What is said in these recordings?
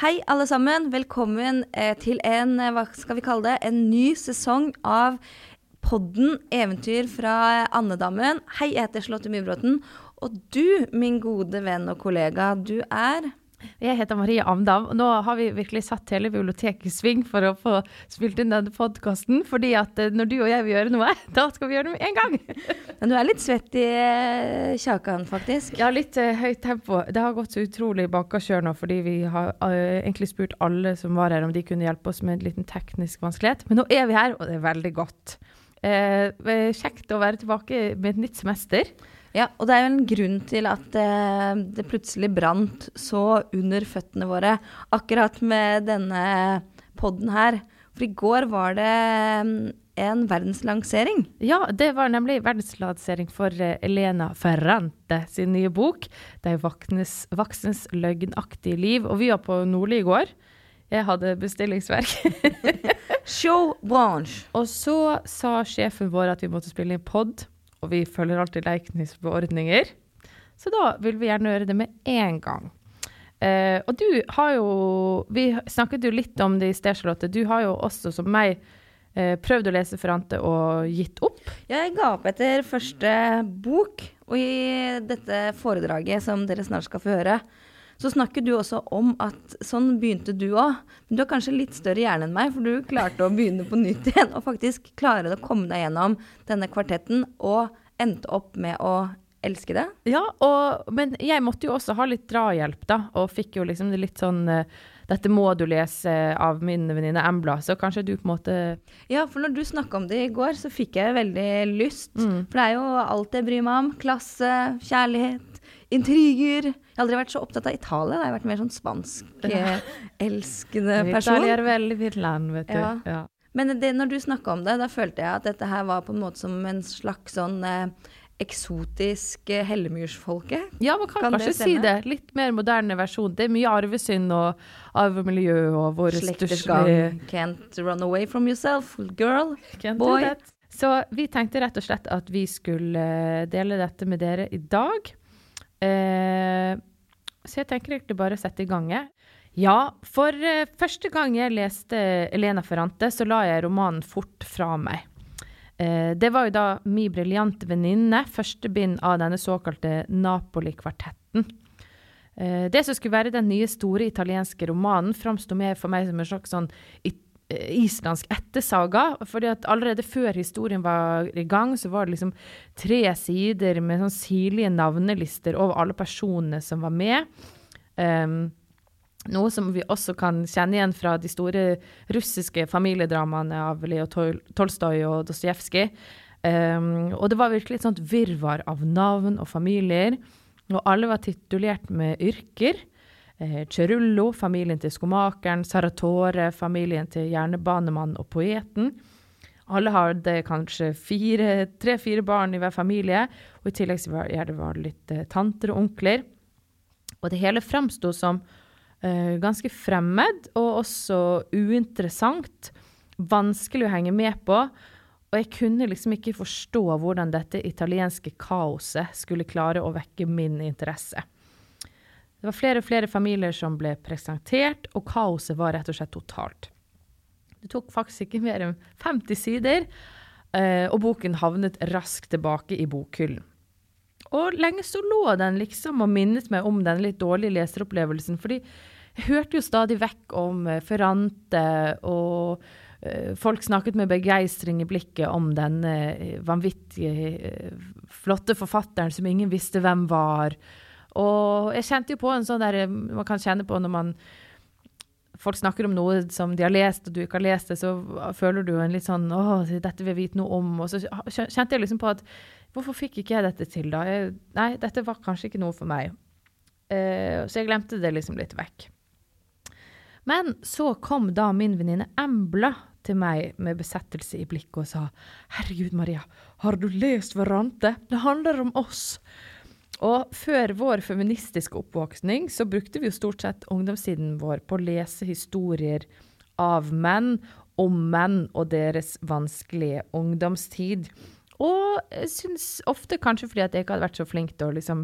Hei, alle sammen. Velkommen eh, til en, eh, hva skal vi kalle det, en ny sesong av podden Eventyr fra Andedammen. Hei, jeg heter Charlotte Mybråten. Og du, min gode venn og kollega, du er Jeg heter Marie Amdam. Nå har vi virkelig satt hele biblioteket i sving for å få spilt inn denne podkasten. Fordi at eh, når du og jeg vil gjøre noe, da skal vi gjøre det med en gang. Men du er litt svett i eh, kjakan, faktisk. Ja, litt uh, høyt tempo. Det har gått så utrolig bakkakjør nå, fordi vi har uh, egentlig spurt alle som var her om de kunne hjelpe oss med en liten teknisk vanskelighet. Men nå er vi her, og det er veldig godt. Eh, kjekt å være tilbake med et nytt semester. Ja, og det er jo en grunn til at eh, det plutselig brant så under føttene våre akkurat med denne podden her. For i går var det mm, en verdenslansering. Ja, det var nemlig verdenslansering for eh, Elena Ferrante sin nye bok. Det er voksnes, voksnes løgnaktige liv. Og vi var på Nordli i går. Jeg hadde bestillingsverk. Show branche. og så sa sjefen vår at vi måtte spille inn pod, og vi følger alltid Leiknis beordninger. Så da vil vi gjerne gjøre det med en gang. Eh, og du har jo Vi snakket jo litt om det i sted, Charlotte. Du har jo også, som meg, eh, prøvd å lese Ferrante og gitt opp. Jeg ga opp etter første bok, og i dette foredraget som dere snart skal få høre, så snakker du også om at sånn begynte du òg. Men du har kanskje litt større hjerne enn meg, for du klarte å begynne på nytt igjen og faktisk klare å komme deg gjennom denne kvartetten og endte opp med å elske det. Ja, og, men jeg måtte jo også ha litt drahjelp, da, og fikk jo liksom litt sånn eh, Dette må du lese av min venninne Embla, så kanskje du på en måte Ja, for når du snakka om det i går, så fikk jeg veldig lyst. Mm. For det er jo alt jeg bryr meg om. Klasse, kjærlighet, intriger. Har aldri vært så opptatt av Italia. Jeg har vært mer sånn spansk-elskende person. Italia er veldig fint land, vet du. Ja. Ja. Men det, når du snakka om det, da følte jeg at dette her var på en måte som en slags sånn eh, eksotisk eh, hellemyrsfolke. Ja, man kan, Kan det kanskje si det. Litt mer moderne versjon. Det er mye arvesynd og arvemiljø og våre største. Can't run away from yourself, girl. Can't do boy. that. Så vi tenkte rett og slett at vi skulle eh, dele dette med dere i dag. Eh, så jeg tenker egentlig bare å sette i gang. jeg. Ja, for eh, første gang jeg leste Elena Ferrante, så la jeg romanen fort fra meg. Eh, det var jo da Mi briljante venninne, første bind av denne såkalte Napoli-kvartetten. Det som skulle være den nye store italienske romanen, framsto mer for meg som en slags sånn islandsk ettersaga. fordi at allerede før historien var i gang, så var det liksom tre sider med sånn sirlige navnelister over alle personene som var med. Um, noe som vi også kan kjenne igjen fra de store russiske familiedramaene av Leo Tol Tolstoy og Dostojevskij. Um, og det var virkelig et sånt virvar av navn og familier. Og alle var titulert med yrker. Eh, Cerullo, familien til skomakeren. Saratore, familien til jernbanemannen og poeten. Alle hadde kanskje fire- tre-fire barn i hver familie. Og i tillegg var det var litt eh, tanter og onkler. Og det hele framsto som eh, ganske fremmed og også uinteressant. Vanskelig å henge med på. Og jeg kunne liksom ikke forstå hvordan dette italienske kaoset skulle klare å vekke min interesse. Det var flere og flere familier som ble presentert, og kaoset var rett og slett totalt. Det tok faktisk ikke mer enn 50 sider, eh, og boken havnet raskt tilbake i bokhyllen. Og lenge så lå den liksom og minnet meg om den litt dårlige leseropplevelsen, fordi jeg hørte jo stadig vekk om eh, Ferrante, og eh, folk snakket med begeistring i blikket om denne vanvittige, flotte forfatteren som ingen visste hvem var. Og jeg kjente jo på en sånn der man kan kjenne på når man folk snakker om noe som de har lest, og du ikke har lest det, så føler du en litt sånn Å, dette vil jeg vite noe om. Og så kjente jeg liksom på at Hvorfor fikk ikke jeg dette til, da? Jeg, nei, dette var kanskje ikke noe for meg. Uh, så jeg glemte det liksom litt vekk. Men så kom da min venninne Embla til meg med besettelse i blikket og sa Herregud, Maria, har du lest Verante? Det handler om oss. Og før vår feministiske oppvåkning så brukte vi jo stort sett ungdomstiden vår på å lese historier av menn om menn og deres vanskelige ungdomstid. Og jeg syns ofte, kanskje fordi at jeg ikke hadde vært så flink til å liksom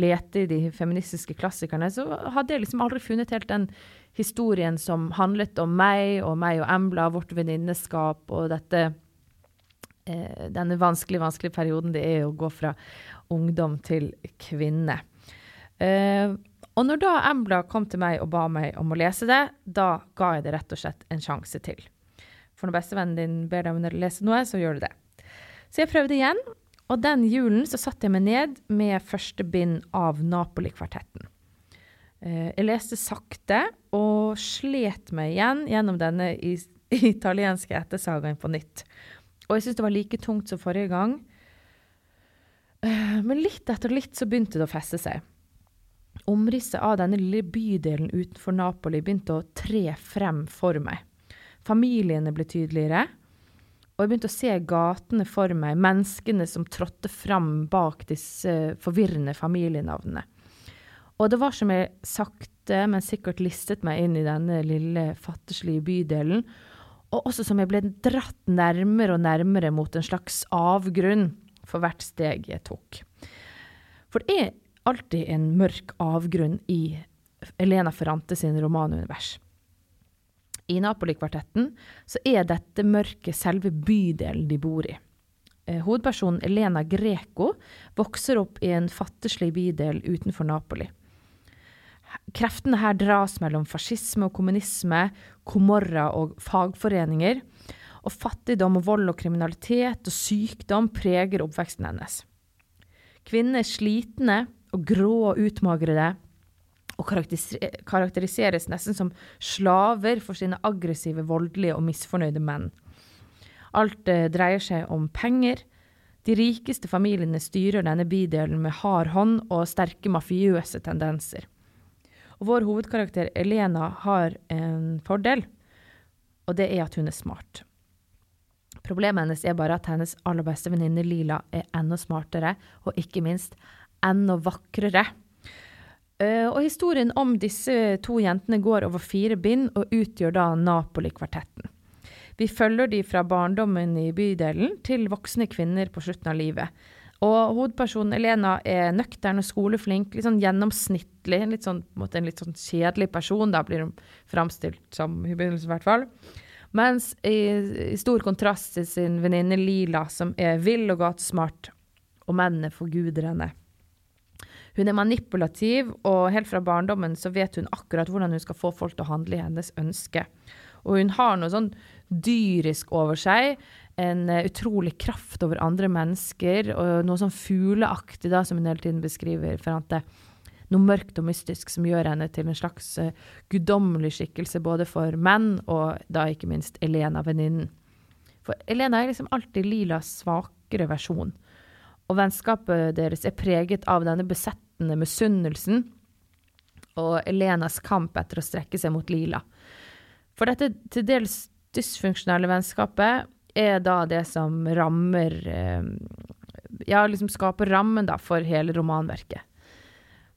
lete i de feministiske klassikerne, så hadde jeg liksom aldri funnet helt den historien som handlet om meg og meg og Embla, vårt venninneskap og dette eh, denne vanskelige, vanskelige perioden det er å gå fra ungdom til kvinne. Eh, og når da Embla kom til meg og ba meg om å lese det, da ga jeg det rett og slett en sjanse til. For når bestevennen din ber deg om å lese noe, så gjør du det. Så jeg prøvde igjen, og den julen så satte jeg meg ned med første bind av Napoli-kvartetten. Eh, jeg leste sakte og slet meg igjen gjennom denne italienske ettersagaen på nytt. Og jeg syns det var like tungt som forrige gang. Eh, men litt etter litt så begynte det å feste seg. Omrisset av denne lille bydelen utenfor Napoli begynte å tre frem for meg. Familiene ble tydeligere, og jeg begynte å se gatene for meg, menneskene som trådte fram bak disse forvirrende familienavnene. Og det var som jeg sakte, men sikkert listet meg inn i denne lille, fattigslige bydelen, og også som jeg ble dratt nærmere og nærmere mot en slags avgrunn for hvert steg jeg tok. For det er alltid en mørk avgrunn i Elena Ferrante sin romanunivers i Napoli-kvartetten, så er dette mørket selve bydelen de bor i. Eh, hovedpersonen Elena Greco vokser opp i en fattigslig bydel utenfor Napoli. Kreftene her dras mellom fascisme og kommunisme, komorra og fagforeninger. Og fattigdom og vold og kriminalitet og sykdom preger oppveksten hennes. Kvinner er slitne og grå og utmagrede og karakteriseres nesten som slaver for sine aggressive, voldelige og misfornøyde menn. Alt eh, dreier seg om penger. De rikeste familiene styrer denne bydelen med hard hånd og sterke mafiøse tendenser. Og vår hovedkarakter Elena har en fordel, og det er at hun er smart. Problemet hennes er bare at hennes aller beste venninne Lila er enda smartere, og ikke minst enda vakrere. Uh, og historien om disse to jentene går over fire bind og utgjør da Napoli-kvartetten. Vi følger de fra barndommen i bydelen til voksne kvinner på slutten av livet. Og hovedpersonen Elena er nøktern og skoleflink, litt sånn gjennomsnittlig. Litt sånn, en, en litt sånn kjedelig person, da blir hun framstilt som i begynnelsen i hvert fall. Mens i, i stor kontrast til sin venninne Lila, som er vill og gatesmart, og mennene forguder henne. Hun er manipulativ, og helt fra barndommen så vet hun akkurat hvordan hun skal få folk til å handle i hennes ønske. Og hun har noe sånn dyrisk over seg. En uh, utrolig kraft over andre mennesker, og noe sånn fugleaktig, da, som hun hele tiden beskriver. Ferrante. Noe mørkt og mystisk som gjør henne til en slags uh, guddommelig skikkelse både for menn og da ikke minst Elena, venninnen. For Elena er liksom alltid Lilas svakere versjon. Og vennskapet deres er preget av denne besettende misunnelsen og Elenas kamp etter å strekke seg mot Lila. For dette til dels dysfunksjonelle vennskapet er da det som rammer eh, Ja, liksom skaper rammen da for hele romanverket.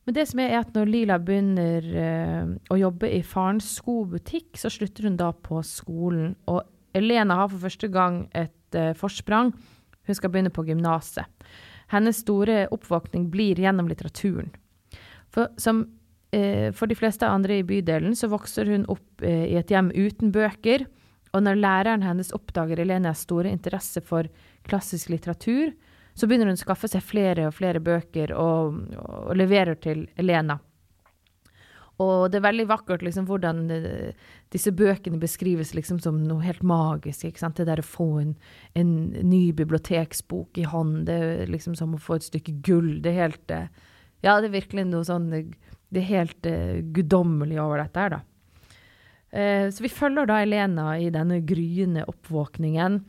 Men det som er, er at når Lila begynner eh, å jobbe i farens skobutikk, så slutter hun da på skolen. Og Elena har for første gang et eh, forsprang. Hun skal begynne på gymnaset. Hennes store oppvåkning blir gjennom litteraturen. For, som, eh, for de fleste andre i bydelen så vokser hun opp eh, i et hjem uten bøker. Og når læreren hennes oppdager Elenas store interesse for klassisk litteratur, så begynner hun å skaffe seg flere og flere bøker og, og leverer til Elena. Og det er veldig vakkert liksom, hvordan eh, disse bøkene beskrives liksom, som noe helt magisk. ikke sant? Det der å få en, en, ny biblioteksbok i hånd, det er liksom som å få et stykke gull. Det er helt eh, Ja, det er virkelig noe sånn Det er helt uh, guddommelig over dette her, da. Uh, så vi følger da Elena i denne gryende oppvåkningen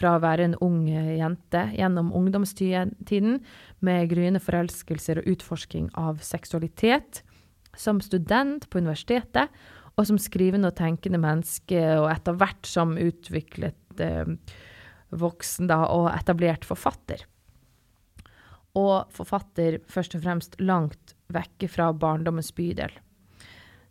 fra å være en ung jente gjennom ungdomstiden med gryende forelskelser og utforsking av seksualitet som student på universitetet, og som skrivende og tenkende menneske, og etter hvert som utviklet eh, voksen da, og etablert forfatter. Og forfatter først og fremst langt vekke fra barndommens bydel.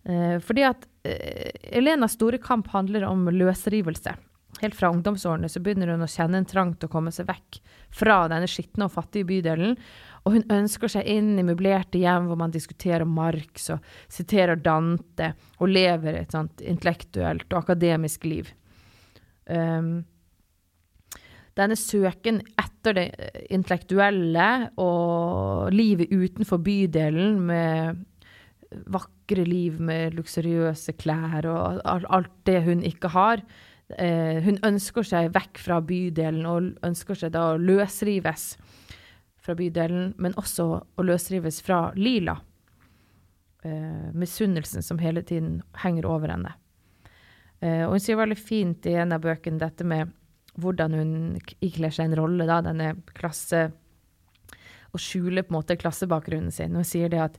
Eh, fordi at eh, Elenas store kamp handler om løsrivelse. Helt fra ungdomsårene så begynner hun å kjenne en trang til å komme seg vekk fra denne skitne og fattige bydelen. Og hun ønsker seg inn i møblerte hjem hvor man diskuterer Marx og siterer Dante og lever et sånt intellektuelt og akademisk liv. Um, denne søken etter det intellektuelle og livet utenfor bydelen med vakre liv med luksuriøse klær og alt det hun ikke har, eh, hun ønsker seg vekk fra bydelen og ønsker seg da å løsrives fra bydelen, men også å løsrives fra Lila. Eh, misunnelsen som hele tiden henger over henne. Eh, og hun sier veldig fint i en av bøkene dette med hvordan hun ikler seg en rolle, da, denne klasse Og skjuler på en måte klassebakgrunnen sin. Hun sier det at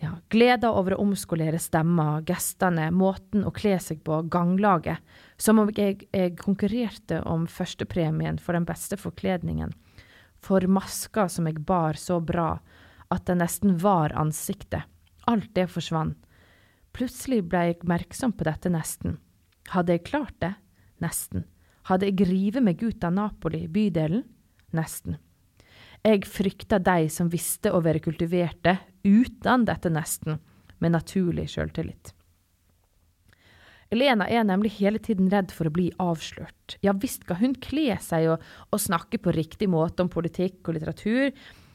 ja, gleda over å omskolere stemmer, gestene, måten å kle seg på, ganglaget. Som om jeg, jeg konkurrerte om førstepremien for den beste forkledningen. For maska som jeg bar så bra at den nesten var ansiktet. Alt det forsvant. Plutselig ble jeg oppmerksom på dette nesten. Hadde jeg klart det? Nesten. Hadde jeg rivet meg ut av Napoli, bydelen? Nesten. Jeg frykta de som visste å være kultiverte uten dette nesten, med naturlig sjøltillit. Elena er nemlig hele tiden redd for å bli avslørt. Ja visst skal hun kle seg og, og snakke på riktig måte om politikk og litteratur,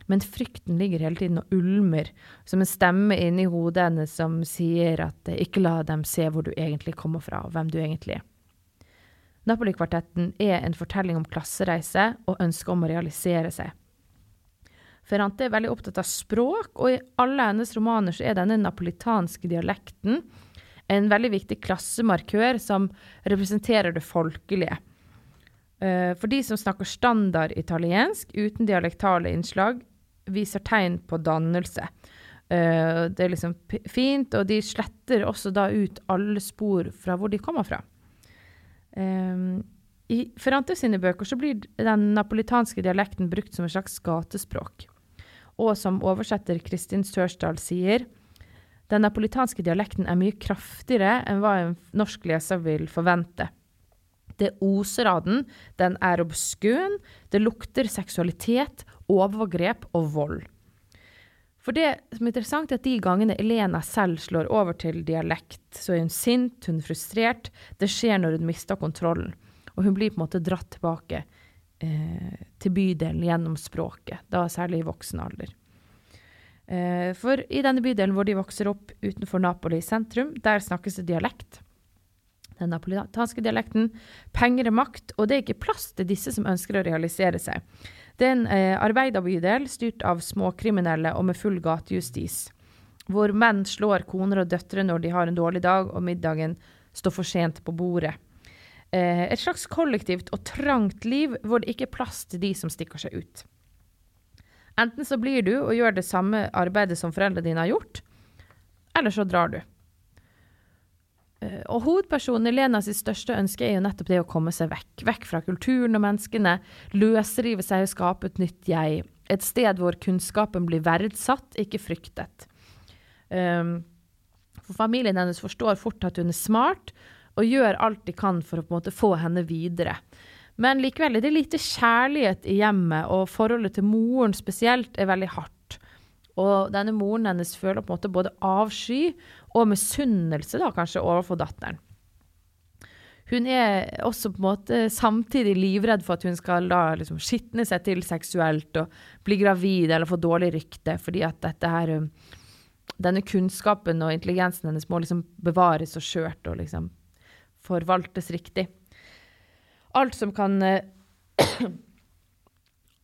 men frykten ligger hele tiden og ulmer, som en stemme inni hodet hennes som sier at ikke la dem se hvor du egentlig kommer fra, og hvem du egentlig er. Napoli-kvartetten er en fortelling om klassereise og ønsket om å realisere seg. Ferrante er veldig opptatt av språk, og i alle hennes romaner så er denne napolitanske dialekten en veldig viktig klassemarkør som representerer det folkelige. Eh, for de som snakker standard italiensk uten dialektale innslag, viser tegn på dannelse. Eh, det er liksom fint, og de sletter også da ut alle spor fra hvor de kommer fra. Eh, I Ferrante sine bøker så blir den napolitanske dialekten brukt som et slags gatespråk og som oversetter Kristin Sørsdal sier, den napolitanske dialekten er mye kraftigere enn hva en norsk leser vil forvente. Det oser av den, den er obskøn, det lukter seksualitet, overgrep og vold. For det som er interessant, er at de gangene Elena selv slår over til dialekt, så er hun sint, hun er frustrert. Det skjer når hun mister kontrollen. Og hun blir på en måte dratt tilbake eh, til bydelen gjennom språket, da særlig i voksen alder. Eh, for i denne bydelen hvor de vokser opp utenfor Napoli sentrum, der snakkes det dialekt. Den napolitanske dialekten. Penger er makt, og det er ikke plass til disse som ønsker å realisere seg. Det er en eh, arbeiderbydel styrt av småkriminelle og med full gatejustis. Hvor menn slår koner og døtre når de har en dårlig dag og middagen står for sent på bordet. Eh, et slags kollektivt og trangt liv hvor det ikke er plass til de som stikker seg ut. Enten så blir du og gjør det samme arbeidet som foreldrene dine har gjort, eller så drar du. Eh, og hovedpersonen i Lena sitt største ønske er jo nettopp det å komme seg vekk. Vekk fra kulturen og menneskene, løsrive seg og skape et nytt jeg. Et sted hvor kunnskapen blir verdsatt, ikke fryktet. Um, for familien hennes forstår fort at hun er smart, og gjør alt de kan for å på en måte få henne videre. Men likevel er det lite kjærlighet i hjemmet, og forholdet til moren spesielt er veldig hardt. Og denne moren hennes føler på en måte både avsky og misunnelse da, kanskje overfor datteren. Hun er også på en måte samtidig livredd for at hun skal da liksom skitne seg til seksuelt og bli gravid eller få dårlig rykte, fordi at dette her um, Denne kunnskapen og intelligensen hennes må liksom bevares og skjørt og liksom forvaltes riktig. Alt som kan eh,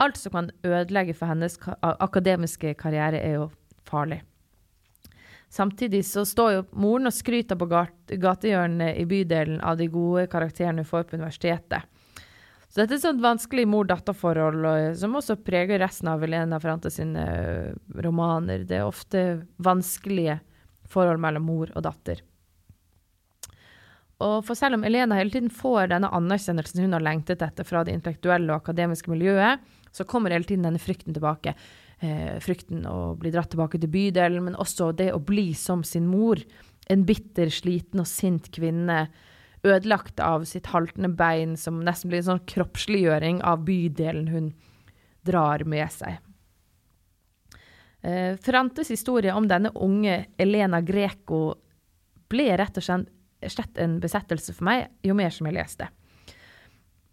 Alt som kan ødelegge for hennes akademiske karriere, er jo farlig. Samtidig så står jo moren og skryter på gatehjørnet i bydelen av de gode karakterene hun får på universitetet. Så dette er et vanskelig mor-datter-forhold som også preger resten av Elena Frante sine eh, romaner. Det er ofte vanskelige forhold mellom mor og datter. Og for selv om Elena hele tiden får denne anerkjennelsen hun har lengtet etter fra det intellektuelle og akademiske miljøet, så kommer hele tiden denne frykten tilbake. Eh, frykten å bli dratt tilbake til bydelen, men også det å bli som sin mor. En bitter, sliten og sint kvinne ødelagt av sitt haltende bein, som nesten blir en sånn kroppsliggjøring av bydelen hun drar med seg. Eh, Frantes historie om denne unge Elena Greco ble rett og slett en besettelse for meg jo mer som jeg leste.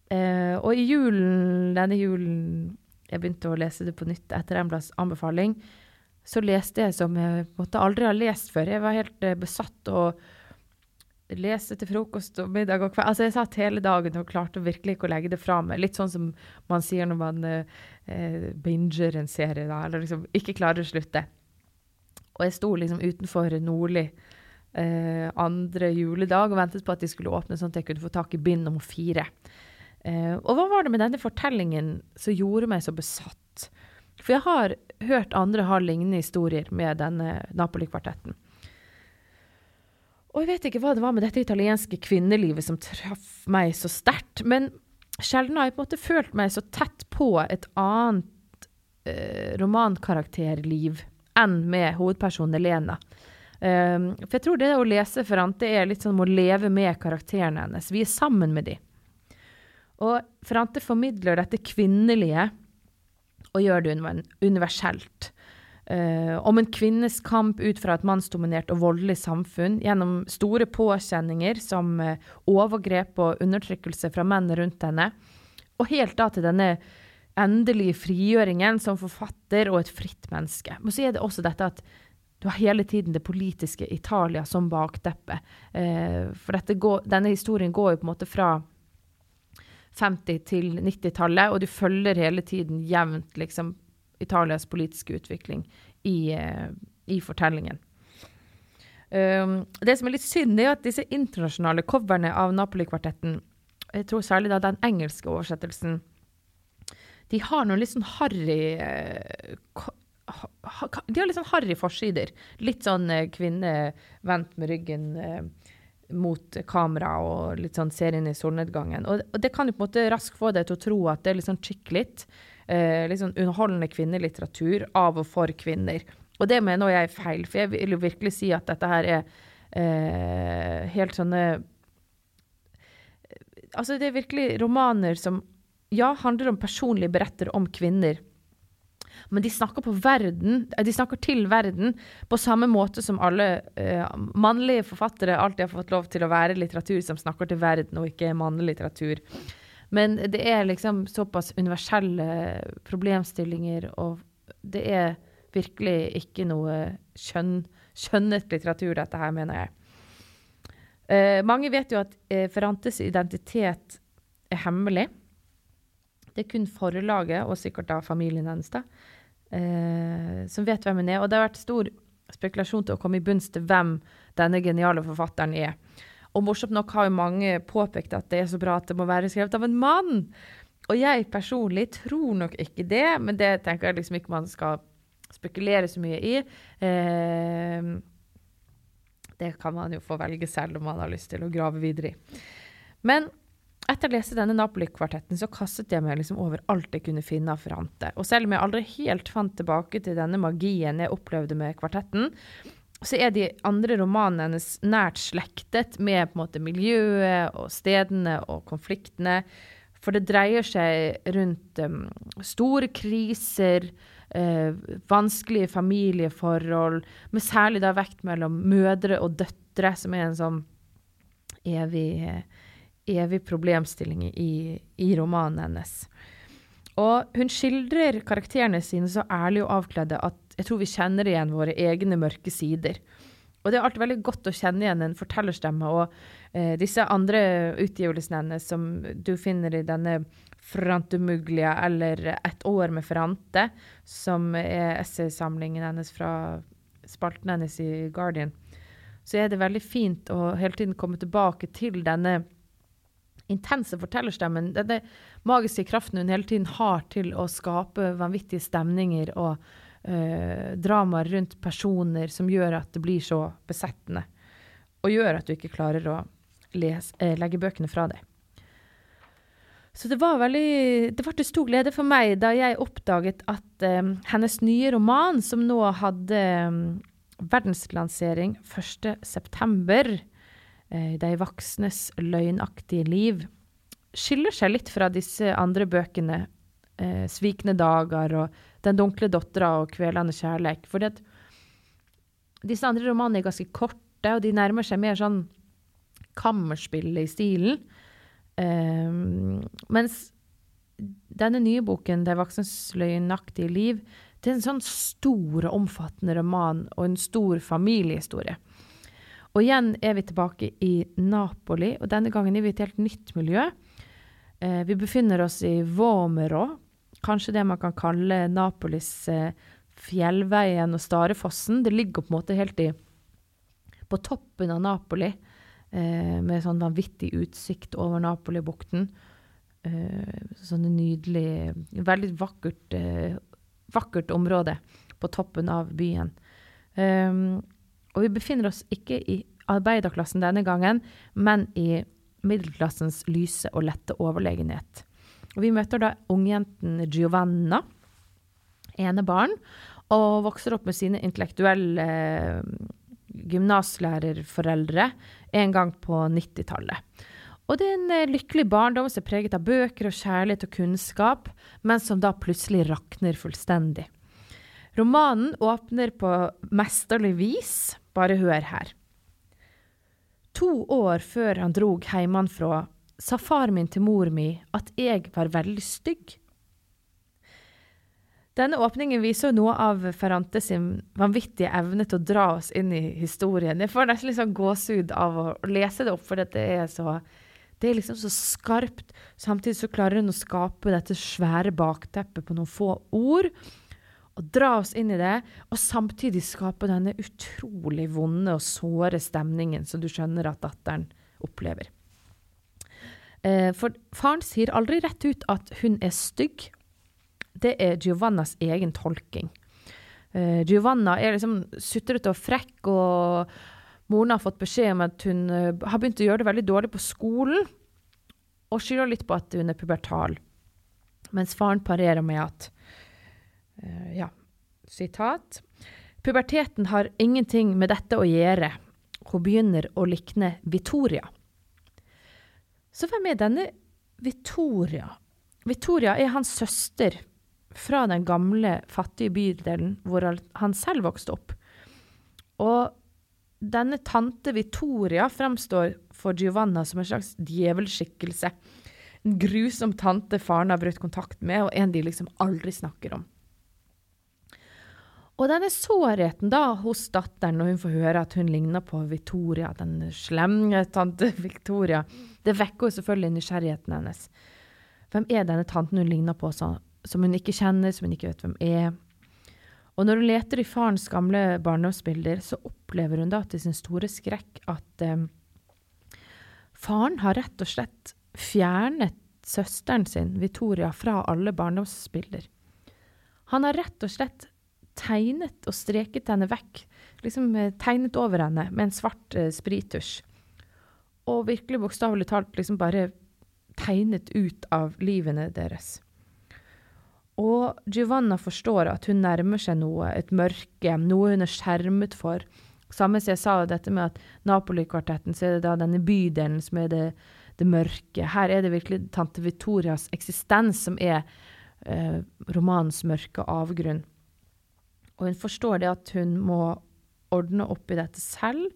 Uh, og i julen, denne julen jeg begynte å lese det på nytt etter Emblas anbefaling, så leste jeg som jeg måtte aldri ha lest før. Jeg var helt eh, besatt og leste til frokost og middag og kveld. Altså, jeg satt hele dagen og klarte virkelig ikke å legge det fra meg. Litt sånn som man sier når man eh, binger en serie, da, eller liksom ikke klarer å slutte. Og jeg sto liksom utenfor Nordli eh, andre juledag og ventet på at de skulle åpne, sånn at jeg kunne få tak i bind nummer fire. Eh, og hva var det med denne fortellingen som gjorde meg så besatt? For jeg har hørt andre ha lignende historier med denne Napoli-kvartetten. Og jeg vet ikke hva det var med dette italienske kvinnelivet som traff meg så sterkt, men sjelden har jeg på en måte følt meg så tett på et annet eh, romankarakterliv enn med hovedpersonen Elena. Um, for jeg tror det å lese Frante er litt sånn å leve med karakterene hennes. Vi er sammen med dem. Og Frante formidler dette kvinnelige og gjør det universelt. Uh, om en kvinnes kamp ut fra et mannsdominert og voldelig samfunn gjennom store påkjenninger som uh, overgrep og undertrykkelse fra menn rundt henne, og helt da til denne endelige frigjøringen som forfatter og et fritt menneske. Men så er det også dette at du har hele tiden det politiske Italia som bakteppe. Eh, for går, denne historien går jo på en måte fra 50- til 90-tallet, og du følger hele tiden jevnt liksom, Italias politiske utvikling i, eh, i fortellingen. Um, det som er litt synd, er at disse internasjonale coverne av Napoli-kvartetten, jeg tror særlig da den engelske oversettelsen, de har noen litt sånn harry uh, De har litt sånn harry forsider. Litt sånn uh, kvinne vendt med ryggen mot kamera og litt sånn ser inn i solnedgangen. Og, og, det kan jo på en måte raskt få deg til å tro at det er litt sånn chick litt. Eh, litt sånn underholdende kvinnelitteratur av og for kvinner. Og det mener jeg er feil, for jeg vil jo virkelig si at dette her er eh, helt sånne Altså, det er virkelig romaner som ja, handler om personlige beretter om kvinner men de snakker, verden, eh, de snakker til verden på samme måte som alle uh, mannlige forfattere alltid har fått lov til å være litteratur som snakker til verden, og ikke mannlig litteratur. Men det er liksom såpass universelle problemstillinger, og det er virkelig ikke noe kjønn, skjønnet litteratur, dette her, mener jeg. Uh, mange vet jo at uh, Ferrantes identitet er hemmelig. Det er kun forlaget, og sikkert da familien hennes, da, eh, som vet hvem hun er. Og det har vært stor spekulasjon til å komme i bunns til hvem denne geniale forfatteren er. Og morsomt nok har jo mange påpekt at det er så bra at det må være skrevet av en mann. Og jeg personlig tror nok ikke det, men det tenker jeg liksom ikke man skal spekulere så mye i. Eh, det kan man jo få velge selv om man har lyst til å grave videre i. Men etter å lese denne Napoli-kvartetten så kastet jeg meg liksom over alt jeg kunne finne av Ferrante. Og selv om jeg aldri helt fant tilbake til denne magien jeg opplevde med kvartetten, så er de andre romanene hennes nært slektet med på en måte miljøet og stedene og konfliktene. For det dreier seg rundt um, store kriser, uh, vanskelige familieforhold, med særlig da vekt mellom mødre og døtre, som er en sånn evig uh, evig problemstilling i, i romanen hennes. Og hun skildrer karakterene sine så ærlig og avkledde at jeg tror vi kjenner igjen våre egne mørke sider. Og det er alltid veldig godt å kjenne igjen en fortellerstemme. Og eh, disse andre utgivelsene hennes som du finner i denne Frantumuglia eller Et år med Frante, som er essaysamlingen hennes fra spalten hennes i Guardian, så er det veldig fint å hele tiden komme tilbake til denne intense fortellerstemmen, den magiske kraften hun hele tiden har til å skape vanvittige stemninger og uh, dramaer rundt personer som gjør at det blir så besettende. Og gjør at du ikke klarer å lese, uh, legge bøkene fra deg. Så det var veldig Det var til stor glede for meg da jeg oppdaget at um, hennes nye roman, som nå hadde um, verdenslansering 1.9., eh, de voksnes løgnaktige liv, skiller seg litt fra disse andre bøkene, eh, 'Svikne dager' og 'Den dunkle dattera' og 'Kvelende kjærleik'. Fordi at disse andre romanene er ganske korte, og de nærmer seg mer sånn kammerspillet i stilen. Eh, mens denne nye boken, 'De voksnes løgnaktige liv', det er en sånn stor og omfattende roman og en stor familiehistorie. Og igjen er vi tilbake i Napoli, og denne gangen er vi i et helt nytt miljø. Eh, vi befinner oss i Vomero, kanskje det man kan kalle Napolis eh, fjellveien og Starefossen. Det ligger på en måte helt i, på toppen av Napoli, eh, med sånn vanvittig utsikt over Napolibukten. Eh, sånne nydelig Veldig vakkert, eh, vakkert område på toppen av byen. Um, og vi befinner oss ikke i arbeiderklassen denne gangen, men i middelklassens lyse og lette overlegenhet. Og vi møter da ungjenten Giovanna, enebarn, og vokser opp med sine intellektuelle eh, gymnaslærerforeldre en gang på 90-tallet. Og det er en eh, lykkelig barndom som er preget av bøker og kjærlighet og kunnskap, men som da plutselig rakner fullstendig. Romanen åpner på mesterlig vis, bare hør her. To år før han drog heimanfra, sa far min til mor mi at jeg var veldig stygg. Denne åpningen viser noe av Ferrante sin vanvittige evne til å dra oss inn i historien. Jeg får nesten litt sånn gåsehud av å lese det opp, for det er så det er liksom så skarpt. Samtidig så klarer hun å skape dette svære bakteppet på noen få ord. Og dra oss inn i det, og samtidig skape denne utrolig vonde og såre stemningen som du skjønner at datteren opplever. Eh, for faren sier aldri rett ut at hun er stygg. Det er Giovannas egen tolking. Eh, Giovanna er liksom sutrete og frekk og Moren har fått beskjed om at hun uh, har begynt å gjøre det veldig dårlig på skolen, og skylder litt på at hun er pubertal. Mens faren parerer med at Ja, sitat. Puberteten har ingenting med dette å gjøre. Hun begynner å likne Vittoria. Så hvem er denne Vittoria? Vittoria er hans søster fra den gamle, fattige bydelen hvor han selv vokste opp. Og denne tante Vittoria fremstår for Giovanna som en slags djevelskikkelse. En grusom tante faren har brutt kontakt med, og en de liksom aldri snakker om. Og denne sårheten da hos datteren når hun får høre at hun ligner på Victoria, den slemme tante Victoria, det vekker jo selvfølgelig nysgjerrigheten hennes. Hvem er denne tanten hun ligner på, som hun ikke kjenner, som hun ikke vet hvem er? Og når hun leter i farens gamle barndomsbilder, så opplever hun da til sin store skrekk at eh, faren har rett og slett fjernet søsteren sin, Victoria, fra alle barndomsbilder. Han har rett og slett tegnet og streket henne vekk, liksom eh, tegnet over henne med en svart eh, sprittusj. Og virkelig bokstavelig talt liksom bare tegnet ut av livene deres. Og Giovanna forstår at hun nærmer seg noe, et mørke, noe hun er skjermet for. Samme som jeg sa dette med at Napoli-kvartetten, så er det da denne bydelen som er det, det, mørke. Her er det virkelig tante Victorias eksistens som er eh, romanens mørke avgrunn. Og hun forstår det at hun må ordne opp i dette selv.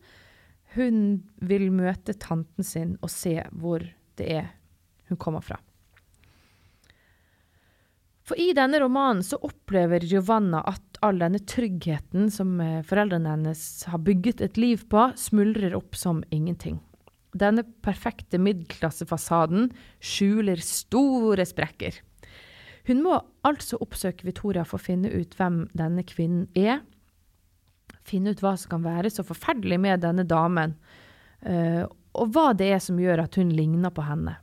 Hun vil møte tanten sin og se hvor det er hun kommer fra. For i denne romanen så opplever Giovanna at all denne tryggheten som eh, foreldrene hennes har bygget et liv på, smuldrer opp som ingenting. Denne perfekte middelklassefasaden skjuler store sprekker. Hun må altså oppsøke Victoria for å finne ut hvem denne kvinnen er. Finne ut hva som kan være så forferdelig med denne damen, uh, og hva det er som gjør at hun ligner på henne.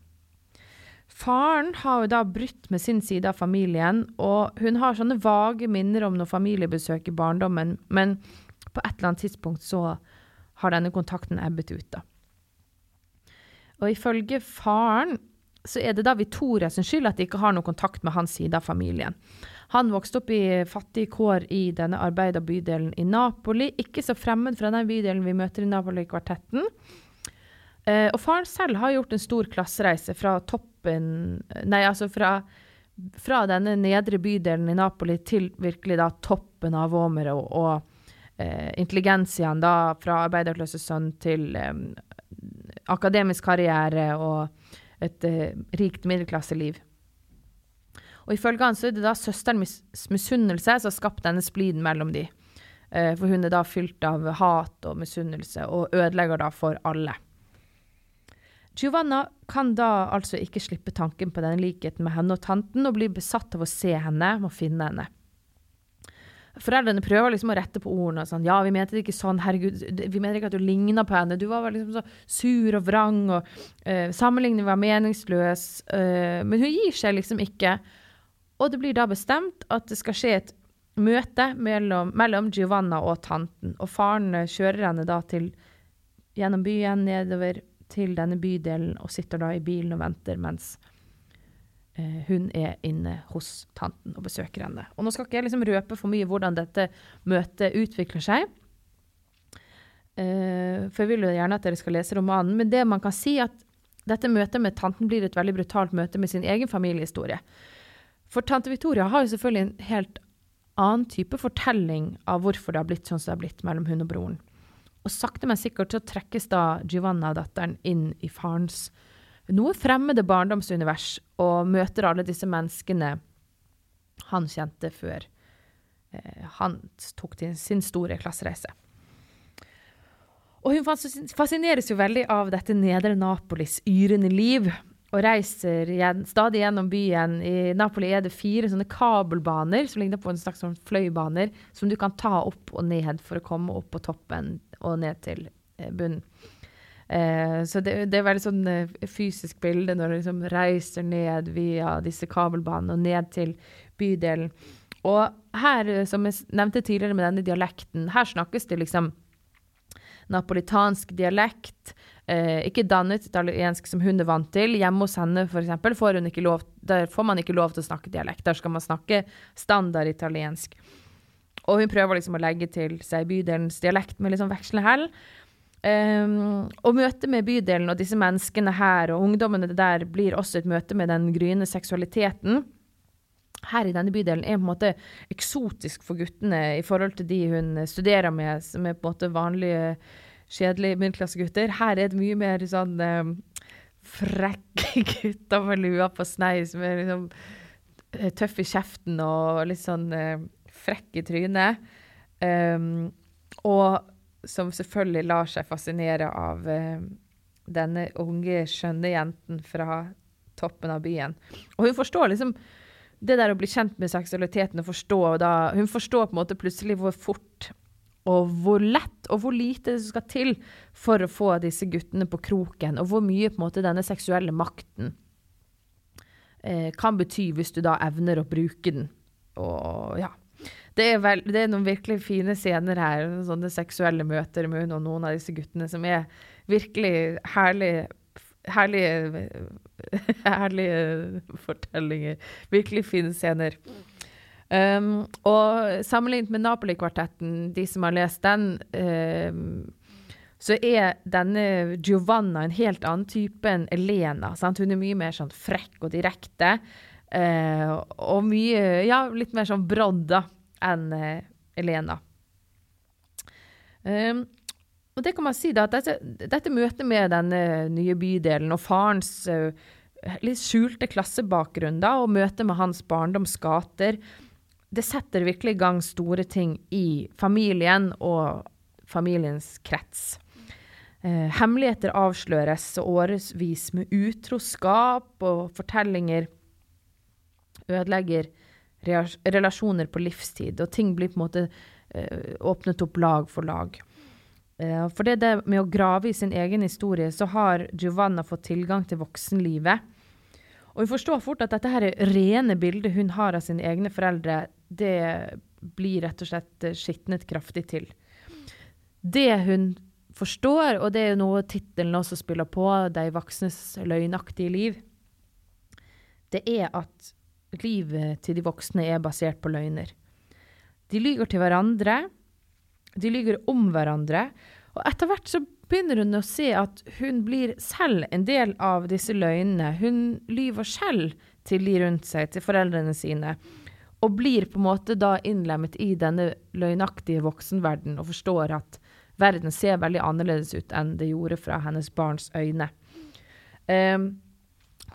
Faren har jo da brutt med sin side av familien, og hun har sånne vage minner om noe familiebesøk i barndommen, men på et eller annet tidspunkt så har denne kontakten ebbet ut, da. Og ifølge faren så er det da Victoria sin skyld at de ikke har noe kontakt med hans side av familien. Han vokste opp i fattige kår i denne arbeiderbydelen i Napoli, ikke så fremmed fra den bydelen vi møter i Napoli-kvartetten. Eh, og faren selv har gjort en stor klassereise fra toppen Nei, altså fra, fra denne nedre bydelen i Napoli til virkelig da toppen av Vomero og, og eh, intelligensiaen da fra arbeiderklassesønn til eh, akademisk karriere og et eh, rikt middelklasseliv. Og ifølge han så er det da søsterens misunnelse som har skapt denne spliden mellom de. Eh, for hun er da fylt av hat og misunnelse, og ødelegger da for alle. Giovanna kan da altså ikke slippe tanken på denne likheten med henne og tanten, og blir besatt av å se henne og finne henne. Foreldrene prøver liksom å rette på ordene. Sånn, ja, vi mente det ikke sånn, herregud, vi mener ikke at du ligna på henne. Du var vel liksom så sur og vrang, og uh, sammenligningen var meningsløs. Uh, men hun gir seg liksom ikke. Og det blir da bestemt at det skal skje et møte mellom, mellom Giovanna og tanten. Og faren kjører henne da til, gjennom byen nedover til denne bydelen og sitter da i bilen og venter mens eh, hun er inne hos tanten og besøker henne. Og nå skal ikke jeg liksom røpe for mye hvordan dette møtet utvikler seg. Eh, for jeg vil jo gjerne at dere skal lese romanen. Men det man kan si, at dette møtet med tanten blir et veldig brutalt møte med sin egen familiehistorie. For tante Victoria har jo selvfølgelig en helt annen type fortelling av hvorfor det har blitt sånn som det har blitt mellom hun og broren. Og sakte, men sikkert så trekkes da Giovanna, datteren, inn i farens noe fremmede barndomsunivers og møter alle disse menneskene han kjente før eh, han tok sin store klassereise. Og hun fascineres jo veldig av dette nedre Napolis yrende liv, og reiser igjen, stadig gjennom byen. I Napoli er det fire sånne kabelbaner som ligner på en slags sånn fløibaner, som du kan ta opp og ned for å komme opp på toppen og ned til eh, bunnen. Eh, så det, det, er veldig sånn eh, fysisk bilde når du liksom reiser ned via disse kabelbanene og ned til bydelen. Og her, eh, som jeg nevnte tidligere med denne dialekten, her snakkes det liksom napolitansk dialekt. Eh, ikke dannet italiensk som hun er vant til. Hjemme hos henne for eksempel, får, lov, der får man ikke lov til å snakke dialekt. Der skal man snakke standard italiensk. Og hun prøver liksom å legge til seg bydelens dialekt med liksom vekslende hell. Um, og møtet med bydelen og disse menneskene her og ungdommene der blir også et møte med den gryende seksualiteten. Her i denne bydelen er på en måte eksotisk for guttene i forhold til de hun studerer med, som er på en måte vanlige kjedelige middelklassegutter. Her er det mye mer sånn um, frekke gutter med lua på snei, som er liksom eh, tøff i kjeften og litt sånn uh, frekk i trynet. Um, og som selvfølgelig lar seg fascinere av eh, denne unge, skjønne jenten fra toppen av byen. Og hun forstår liksom det der å bli kjent med seksualiteten og forstå da, Hun forstår på en måte plutselig hvor fort og hvor lett og hvor lite det skal til for å få disse guttene på kroken, og hvor mye på en måte denne seksuelle makten eh, kan bety hvis du da evner å bruke den. Og ja. Det er, vel, det er noen virkelig fine scener her, sånne seksuelle møter med hun og noen av disse guttene, som er virkelig herlige Herlige, herlige fortellinger. Virkelig fine scener. Um, og sammenlignet med Napoli-kvartetten, de som har lest den, um, så er denne Giovanna en helt annen type enn Elena. Sant? Hun er mye mer sånn frekk og direkte. Uh, og mye Ja, litt mer sånn brodda enn eh, Elena. Um, og det kan man si da, at dette, dette møtet med den nye bydelen og farens uh, litt skjulte klassebakgrunn da, og møtet med hans barndoms gater, det setter virkelig i gang store ting i familien og familiens krets. Eh, hemmeligheter avsløres, og årevis med utroskap og fortellinger ødelegger relasjoner på livstid, og ting blir på en måte eh, åpnet opp lag for lag. Eh, for det, det med å grave i sin egen historie, så har Giovanna fått tilgang til voksenlivet. Og vi forstår fort at dette her rene bildet hun har av sine egne foreldre, det blir rett og slett eh, skitnet kraftig til. Det hun forstår, og det er jo noe tittelen også spiller på, 'De voksnes løgnaktige liv', det er at livet til de voksne er basert på løgner. De lyver til hverandre, de lyver om hverandre, og etter hvert så begynner hun å se at hun blir selv en del av disse løgnene. Hun lyver selv til de rundt seg, til foreldrene sine. Og blir på en måte da innlemmet i denne løgnaktige voksenverden og forstår at verden ser veldig annerledes ut enn det gjorde fra hennes barns øyne. Um,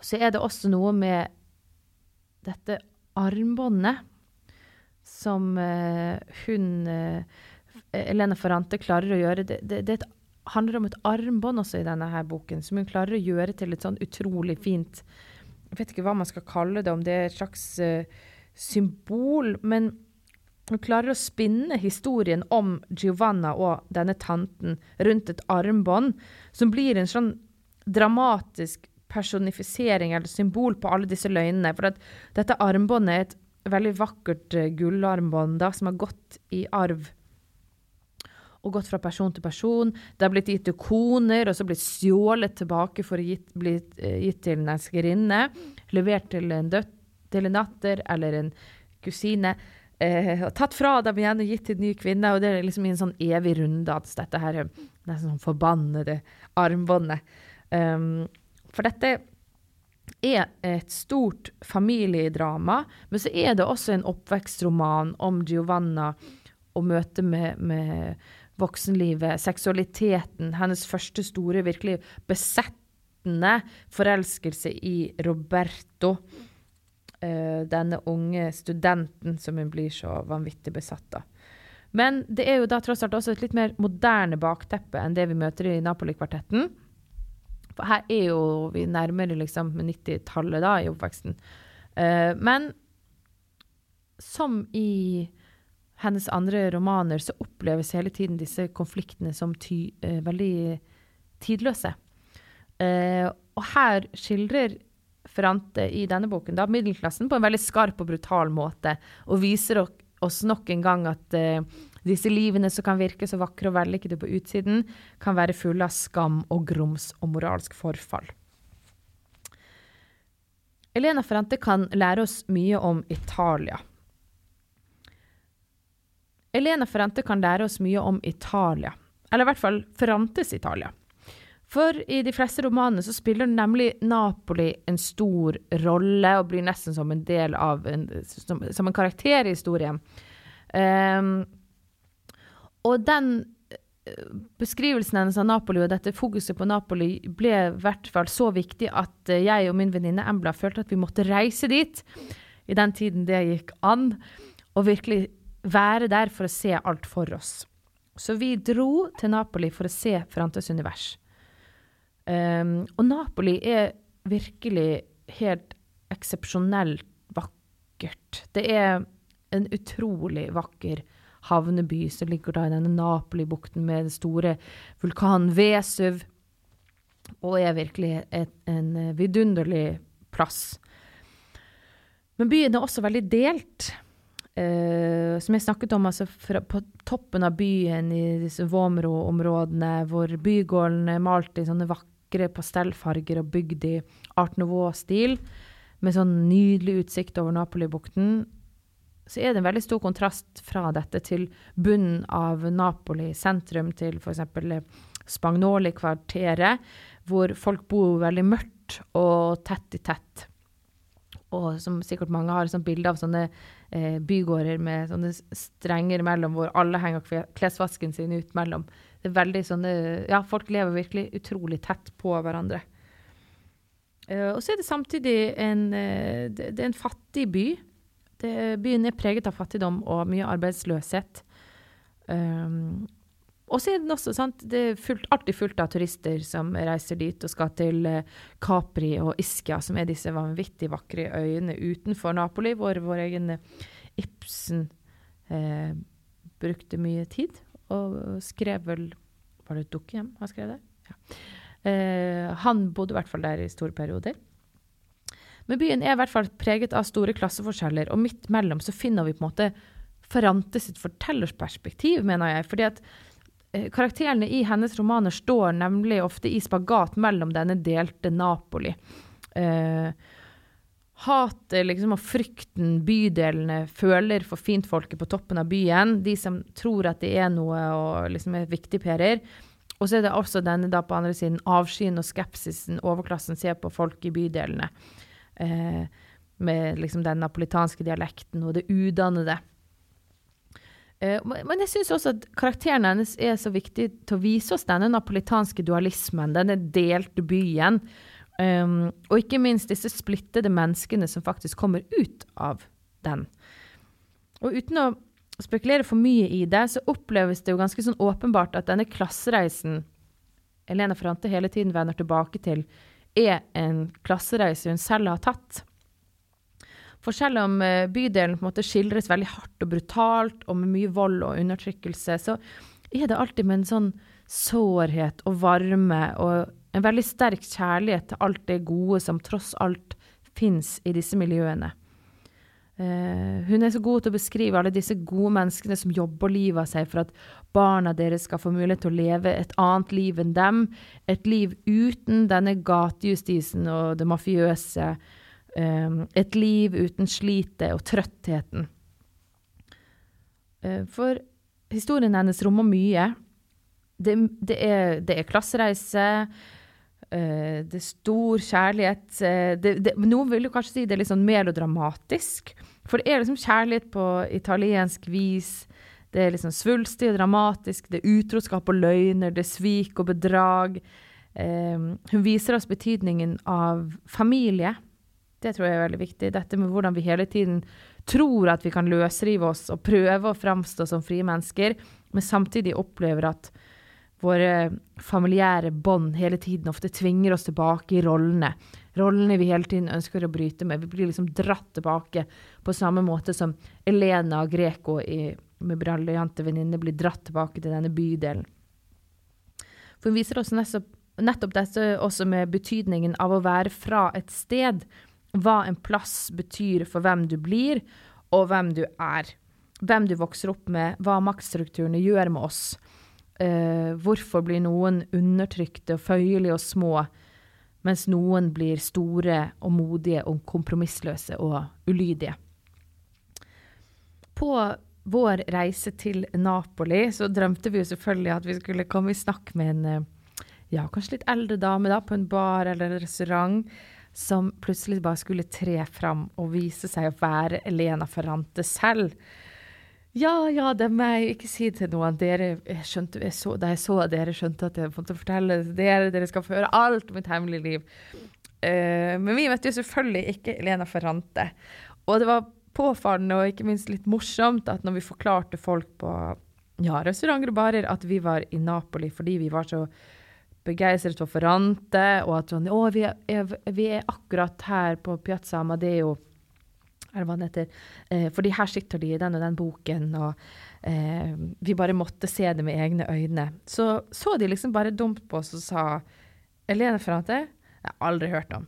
så er det også noe med dette armbåndet som uh, hun Elene Elena Ferrante klarer å gjøre. Det, det, det handler om et armbånd også i denne her boken, som hun klarer å gjøre til et sånn utrolig fint Jeg vet ikke hva man skal kalle det, om det er et slags uh, symbol. Men hun klarer å spinne historien om Giovanna og denne tanten rundt et armbånd, som blir en sånn dramatisk personifisering eller symbol på alle disse løgnene. For at dette armbåndet er et veldig vakkert uh, gullarmbånd da, som har gått i arv og gått fra person til person. Det har blitt gitt til koner, og så blitt stjålet tilbake for å gitt, bli uh, gitt til en elskerinne. Levert til en, død, til en datter eller en kusine. Eh, tatt fra dem igjen og gitt til en ny kvinne. Og det er liksom en sånn evig runddans, dette her nesten sånn forbannede armbåndet. Um, for dette er et stort familiedrama, men så er det også en oppvekstroman om Giovanna og møtet med, med voksenlivet, seksualiteten, hennes første store, virkelig besettende forelskelse i Roberto. Uh, denne unge studenten som hun blir så vanvittig besatt av. Men det er jo da tross alt også et litt mer moderne bakteppe enn det vi møter i Napoli-kvartetten. For her er jo vi nærmere liksom 90-tallet da i oppveksten. Uh, men som i hennes andre romaner så oppleves hele tiden disse konfliktene som ty, uh, veldig tidløse. Uh, og her skildrer Ferrante i denne boken da, middelklassen på en veldig skarp og brutal måte, og viser oss nok en gang at disse livene som kan virke så vakre og vellykkede på utsiden, kan være fulle av skam og grums og moralsk forfall. Elena Ferrante kan lære oss mye om Italia. Elena Ferrante kan lære oss mye om Italia, eller i hvert fall Ferrantes Italia. For i de fleste romanene så spiller nemlig Napoli en stor rolle, og blir nesten som en del av en, som, som en karakter i historien. Um, og den beskrivelsen hennes av Napoli og dette fokuset på Napoli ble i hvert fall så viktig at jeg og min venninne Embla følte at vi måtte reise dit, i den tiden det gikk an, og virkelig være der for å se alt for oss. Så vi dro til Napoli for å se Frantes univers. Um, og Napoli er virkelig helt eksepsjonelt vakkert. Det er en utrolig vakker havneby som ligger da i denne Napoli-bukten med den store vulkanen Vesuv, og er virkelig et, en vidunderlig plass. Men byen er også veldig delt. Uh, som jeg snakket om, altså fra, på toppen av byen i disse Vomro-områdene, hvor bygården er malt i sånne vakre pastellfarger og bygd i art nouveau-stil, med sånn nydelig utsikt over Napoli-bukten, så er det en veldig stor kontrast fra dette til bunnen av Napoli sentrum, til f.eks. Spagnoli-kvarteret, hvor folk bor veldig mørkt og tett i tett. Og som sikkert mange har et bilde av sånne eh, bygårder med sånne strenger mellom, hvor alle henger klesvasken sin ut mellom. Det er veldig sånne Ja, folk lever virkelig utrolig tett på hverandre. Uh, og så er det samtidig en uh, det, det, er en fattig by. Det, byen er preget av fattigdom og mye arbeidsløshet. Um, og så er den også, sant, det er fullt, alltid fullt av turister som reiser dit og skal til uh, Capri og Ischia, som er disse vanvittig vakre øyene utenfor Napoli, hvor vår egen Ibsen brukte mye tid og skrev vel Var det et Dukkehjem han skrev det? Ja. Eh, han bodde i hvert fall der i store perioder. Men byen er i hvert fall preget av store klasseforskjeller, og midt mellom så finner vi på en måte Ferrante sitt fortellersperspektiv, mener jeg. fordi at eh, Karakterene i hennes romaner står nemlig ofte i spagat mellom denne delte Napoli. Eh, hatet liksom, og frykten bydelene føler for fintfolket på toppen av byen, de som tror at det er noe og liksom er viktigpærer, og så er det også denne da på andre siden avskyen og skepsisen overklassen ser på folk i bydelene. Eh, med liksom den napolitanske dialekten og det udannede. Eh, men jeg syns også at karakteren hennes er så viktig til å vise oss denne napolitanske dualismen, denne delte byen. Um, og ikke minst disse splittede menneskene som faktisk kommer ut av den. Og uten å spekulere for mye i det, så oppleves det jo ganske sånn åpenbart at denne klassereisen Elena Frante hele tiden vender tilbake til, er en klassereise hun selv har tatt. For selv om eh, bydelen på en måte skildres veldig hardt og brutalt, og med mye vold og undertrykkelse, så er det alltid med en sånn sårhet og varme og en veldig sterk kjærlighet til alt det gode som tross alt fins i disse miljøene. Uh, hun er så god til å beskrive alle disse gode menneskene som jobber livet av seg for at barna deres skal få mulighet til å leve et annet liv enn dem. Et liv uten denne gatejustisen og det mafiøse. Uh, et liv uten slitet og trøttheten. Uh, for historien hennes rommer mye. Det, det, er, det er klassereise. Uh, det er stor kjærlighet. Uh, noen vil jo kanskje si det er litt sånn melodramatisk. For det er liksom kjærlighet på italiensk vis. Det er liksom svulstig og dramatisk. Det er utroskap og løgner. Det er svik og bedrag. Uh, hun viser oss betydningen av familie. Det tror jeg er veldig viktig. Dette med hvordan vi hele tiden tror at vi kan løsrive oss og prøve å framstå som frie mennesker, men samtidig opplever at våre familiære bånd hele tiden ofte tvinger oss tilbake i rollene. Rollene vi hele tiden ønsker å bryte med. Vi blir liksom dratt tilbake på samme måte som Elena Greco i, med 'Briljante venninner blir dratt tilbake til denne bydelen. For hun viser oss nettopp, nettopp dette også med betydningen av å være fra et sted hva en plass betyr for hvem du blir, og hvem du er. Hvem du vokser opp med, hva maktstrukturene gjør med oss. Uh, hvorfor blir noen undertrykte og føyelige og små, mens noen blir store og modige og kompromissløse og ulydige. På vår reise til Napoli så drømte vi jo selvfølgelig at vi skulle komme i snakk med en eh, ja, kanskje litt eldre dame da, på en bar eller en restaurant som plutselig bare skulle tre fram og vise seg å være Elena Ferrante selv. Ja, ja, det er meg, ikke si til noen. Dere, jeg skjønte, jeg så, da jeg så dere, skjønte at jeg måtte fortelle dere, dere skal få høre alt om mitt hemmelige liv. Uh, men vi møtte jo selvfølgelig ikke Elena Ferrante. Og det var påfallende og ikke minst litt morsomt at når vi forklarte folk på ja, restauranter og barer at vi var i Napoli fordi vi var så begeistret for Ferrante, og at sånn Å, vi er, vi er akkurat her på Piazza Amadeo eller hva den heter. Eh, fordi her sitter de i den og den boken, og eh, vi bare måtte se det med egne øyne. Så så de liksom bare dumt på oss og sa Elene Ferrante? Jeg har aldri hørt om.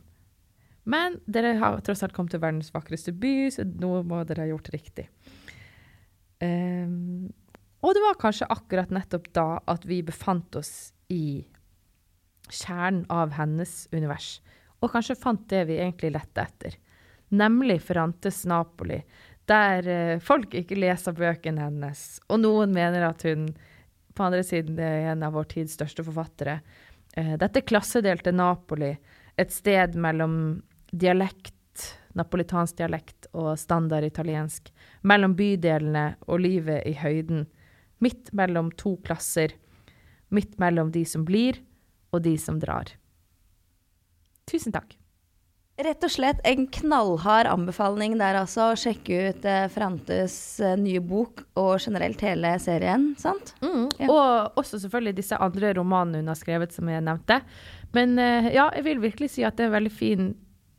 Men dere har tross alt kommet til verdens vakreste by, så noe må dere ha gjort riktig. Um, og det var kanskje akkurat nettopp da at vi befant oss i kjernen av hennes univers, og kanskje fant det vi egentlig lette etter, nemlig Ferrantes Napoli, der eh, folk ikke leser bøkene hennes, og noen mener at hun på andre siden er en av vår tids største forfattere. Eh, dette klassedelte Napoli, et sted mellom dialekt, napolitansk dialekt og standard italiensk, mellom bydelene og livet i høyden, midt mellom to klasser, midt mellom de som blir, og de som drar. Tusen takk. Rett og slett en knallhard anbefaling der altså. Å sjekke ut eh, Frantes eh, nye bok og generelt hele serien, sant? Mm, ja. Og også selvfølgelig disse andre romanene hun har skrevet, som jeg nevnte. Men eh, ja, jeg vil virkelig si at det er veldig fin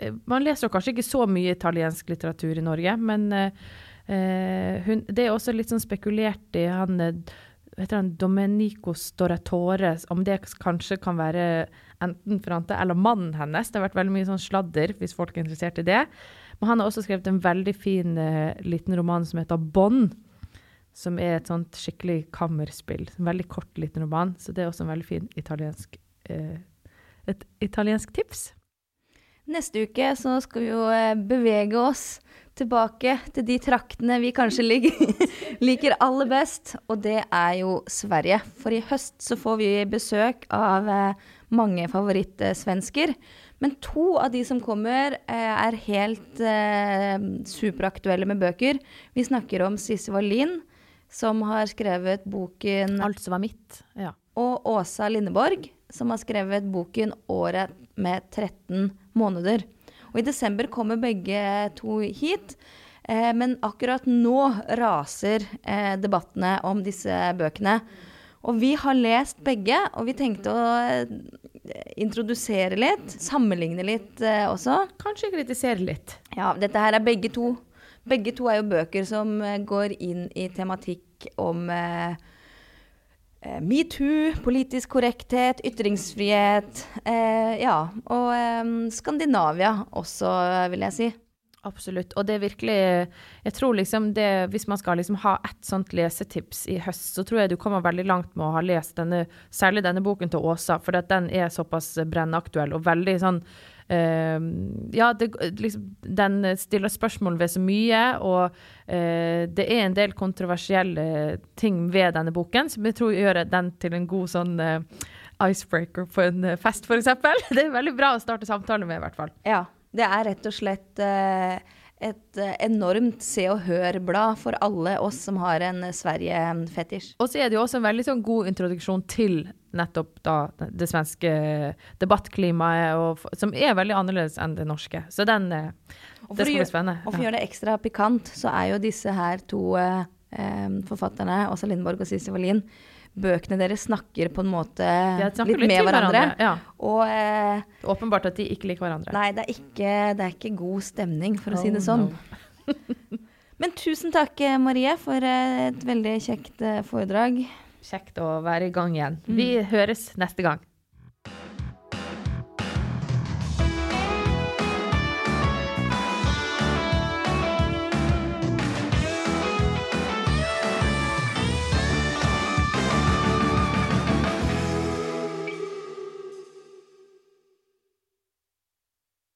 eh, Man leser kanskje ikke så mye italiensk litteratur i Norge, men eh, eh, hun, det er også litt sånn spekulert i han heter han Domenico Storatore, om det kanskje kan være enten Frante eller mannen hennes. Det har vært veldig mye sånn sladder, hvis folk er interessert i det. Men han har også skrevet en veldig fin uh, liten roman som heter Bånd. Som er et sånt skikkelig kammerspill. En veldig kort liten roman. Så det er også en veldig fin italiensk, uh, et italiensk tips. Neste uke så skal vi jo uh, bevege oss tilbake til de traktene vi kanskje liker, aller best, og det er jo Sverige. For i høst så får vi besøk av eh, mange favorittsvensker. Men to av de som kommer, eh, er helt eh, superaktuelle med bøker. Vi snakker om Sissy Wallin, som har skrevet boken Alt som var mitt. Ja. og Åsa Lindeborg, som har skrevet boken 'Året med 13 måneder'. Og I desember kommer begge to hit. Eh, men akkurat nå raser eh, debattene om disse bøkene. Og vi har lest begge, og vi tenkte å eh, introdusere litt. Sammenligne litt eh, også. Kanskje kritisere litt. Ja, dette her er begge to. Begge to er jo bøker som eh, går inn i tematikk om eh, eh, metoo, politisk korrekthet, ytringsfrihet. Eh, ja, og Skandinavia også, vil jeg si. Absolutt. Og det er virkelig Jeg tror liksom det Hvis man skal liksom ha ett sånt lesetips i høst, så tror jeg du kommer veldig langt med å ha lest denne, særlig denne boken til Åsa, for den er såpass brennaktuell og veldig sånn uh, Ja, det, liksom, den stiller spørsmål ved så mye, og uh, det er en del kontroversielle ting ved denne boken som jeg tror gjør den til en god sånn uh, icebreaker på en fest, f.eks. Det er veldig bra å starte samtale med, i hvert fall. Ja. Det er rett og slett eh, et eh, enormt se og hør-blad for alle oss som har en Sverige-fetisj. Og så er det jo også en veldig sånn god introduksjon til nettopp da det svenske debattklimaet, og, som er veldig annerledes enn det norske. Så den eh, Det skal bli spennende. Og for å gjøre det ekstra pikant, så er jo disse her to eh, forfatterne, Åsa Lindborg og Sissy Wallin, bøkene deres snakker på en måte litt, litt med hverandre. hverandre. Ja. Og eh, Det er Åpenbart at de ikke liker hverandre. nei, det er, ikke, det er ikke god stemning, for å si Oh, det sånn. no. Men tusen takk, eh, Marie, for eh, et veldig kjekt eh, foredrag. Kjekt å være i gang igjen. Vi høres neste gang.